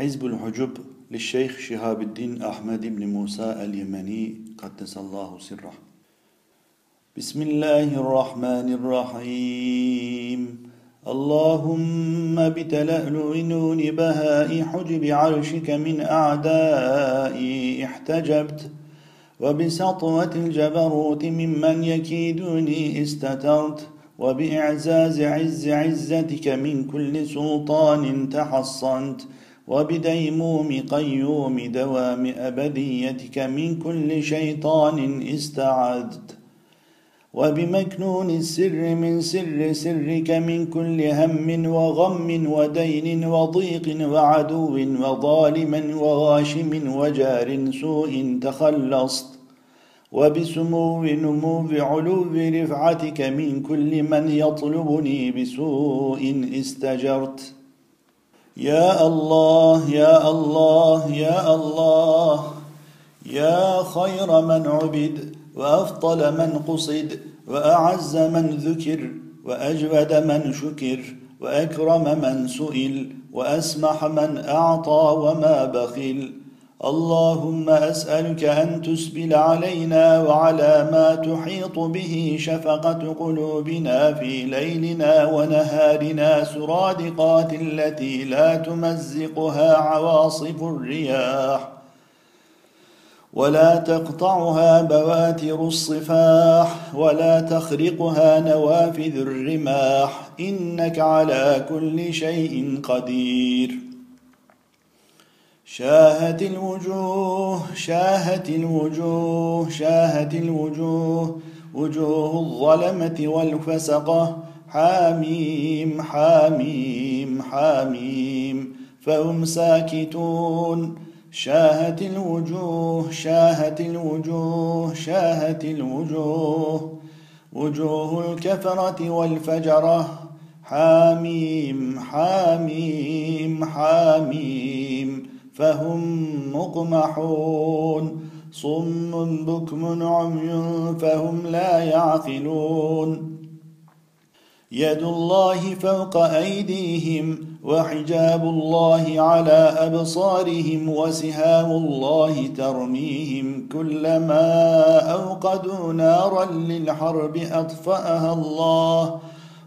حزب الحجب للشيخ شهاب الدين أحمد بن موسى اليمني قدس الله سره. بسم الله الرحمن الرحيم. اللهم بتلألؤ نون بهاء حجب عرشك من أعدائي احتجبت وبسطوة الجبروت ممن يكيدني استترت وبإعزاز عز عزتك من كل سلطان تحصنت. وبديموم قيوم دوام أبديتك من كل شيطان استعذت وبمكنون السر من سر سرك من كل هم وغم ودين وضيق وعدو وظالم وغاشم وجار سوء تخلصت. وبسمو نمو علو رفعتك من كل من يطلبني بسوء استجرت. يا الله يا الله يا الله. يا خير من عبد وأفضل من قصد وأعز من ذكر وأجود من شكر وأكرم من سئل وأسمح من أعطى وما بخل. اللهم أسألك أن تسبل علينا وعلى ما تحيط به شفقة قلوبنا في ليلنا ونهارنا سرادقات التي لا تمزقها عواصف الرياح ولا تقطعها بواتر الصفاح ولا تخرقها نوافذ الرماح إنك على كل شيء قدير شاهت الوجوه شاهت الوجوه شاهت الوجوه وجوه الظلمة والفسقة. حاميم حاميم حاميم. فهم ساكتون. شاهت الوجوه شاهت الوجوه شاهت الوجوه. وجوه الكفرة والفجرة. حاميم حاميم حاميم. فهم مقمحون. صم بكم عمي فهم لا يعقلون. يد الله فوق أيديهم وحجاب الله على أبصارهم وسهام الله ترميهم كلما أوقدوا نارا للحرب أطفأها الله.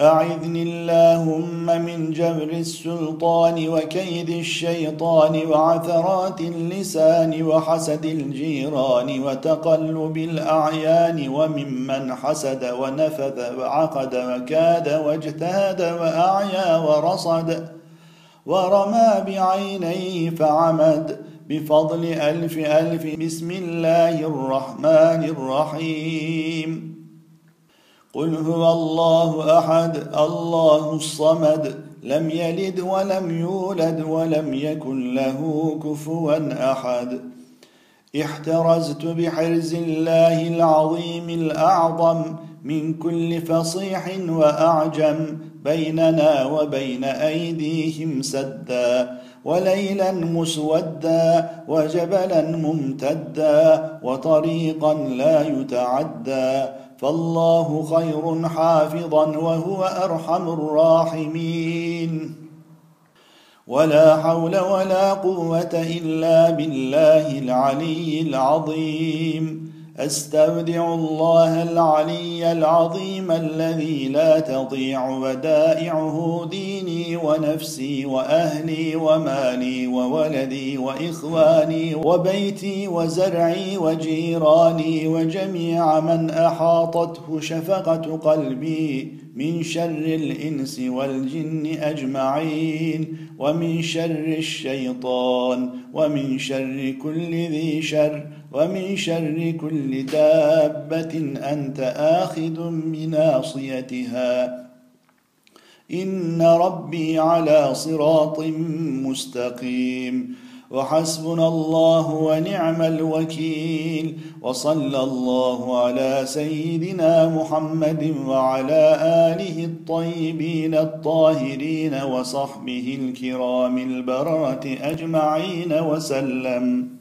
أعذني اللهم من جبر السلطان وكيد الشيطان وعثرات اللسان وحسد الجيران وتقلب الأعيان وممن حسد ونفذ وعقد وكاد واجتهد وأعيا ورصد ورمى بعينيه فعمد بفضل ألف ألف بسم الله الرحمن الرحيم. قل هو الله أحد الله الصمد لم يلد ولم يولد ولم يكن له كفوا أحد. احترزت بحرز الله العظيم الأعظم من كل فصيح وأعجم بيننا وبين أيديهم سدا وليلا مسودا وجبلا ممتدا وطريقا لا يتعدى. فالله خير حافظا وهو أرحم الراحمين. ولا حول ولا قوة إلا بالله العلي العظيم. أستودع الله العلي العظيم الذي لا تضيع ودائعه ديني ونفسي وأهلي ومالي وولدي وإخواني وبيتي وزرعي وجيراني وجميع من أحاطته شفقة قلبي من شر الإنس والجن أجمعين ومن شر الشيطان ومن شر كل ذي شر ومن شر كل دابة أنت آخذ بناصيتها. إن ربي على صراط مستقيم. وحسبنا الله ونعم الوكيل وصلى الله على سيدنا محمد وعلى آله الطيبين الطاهرين وصحبه الكرام البرره أجمعين وسلم.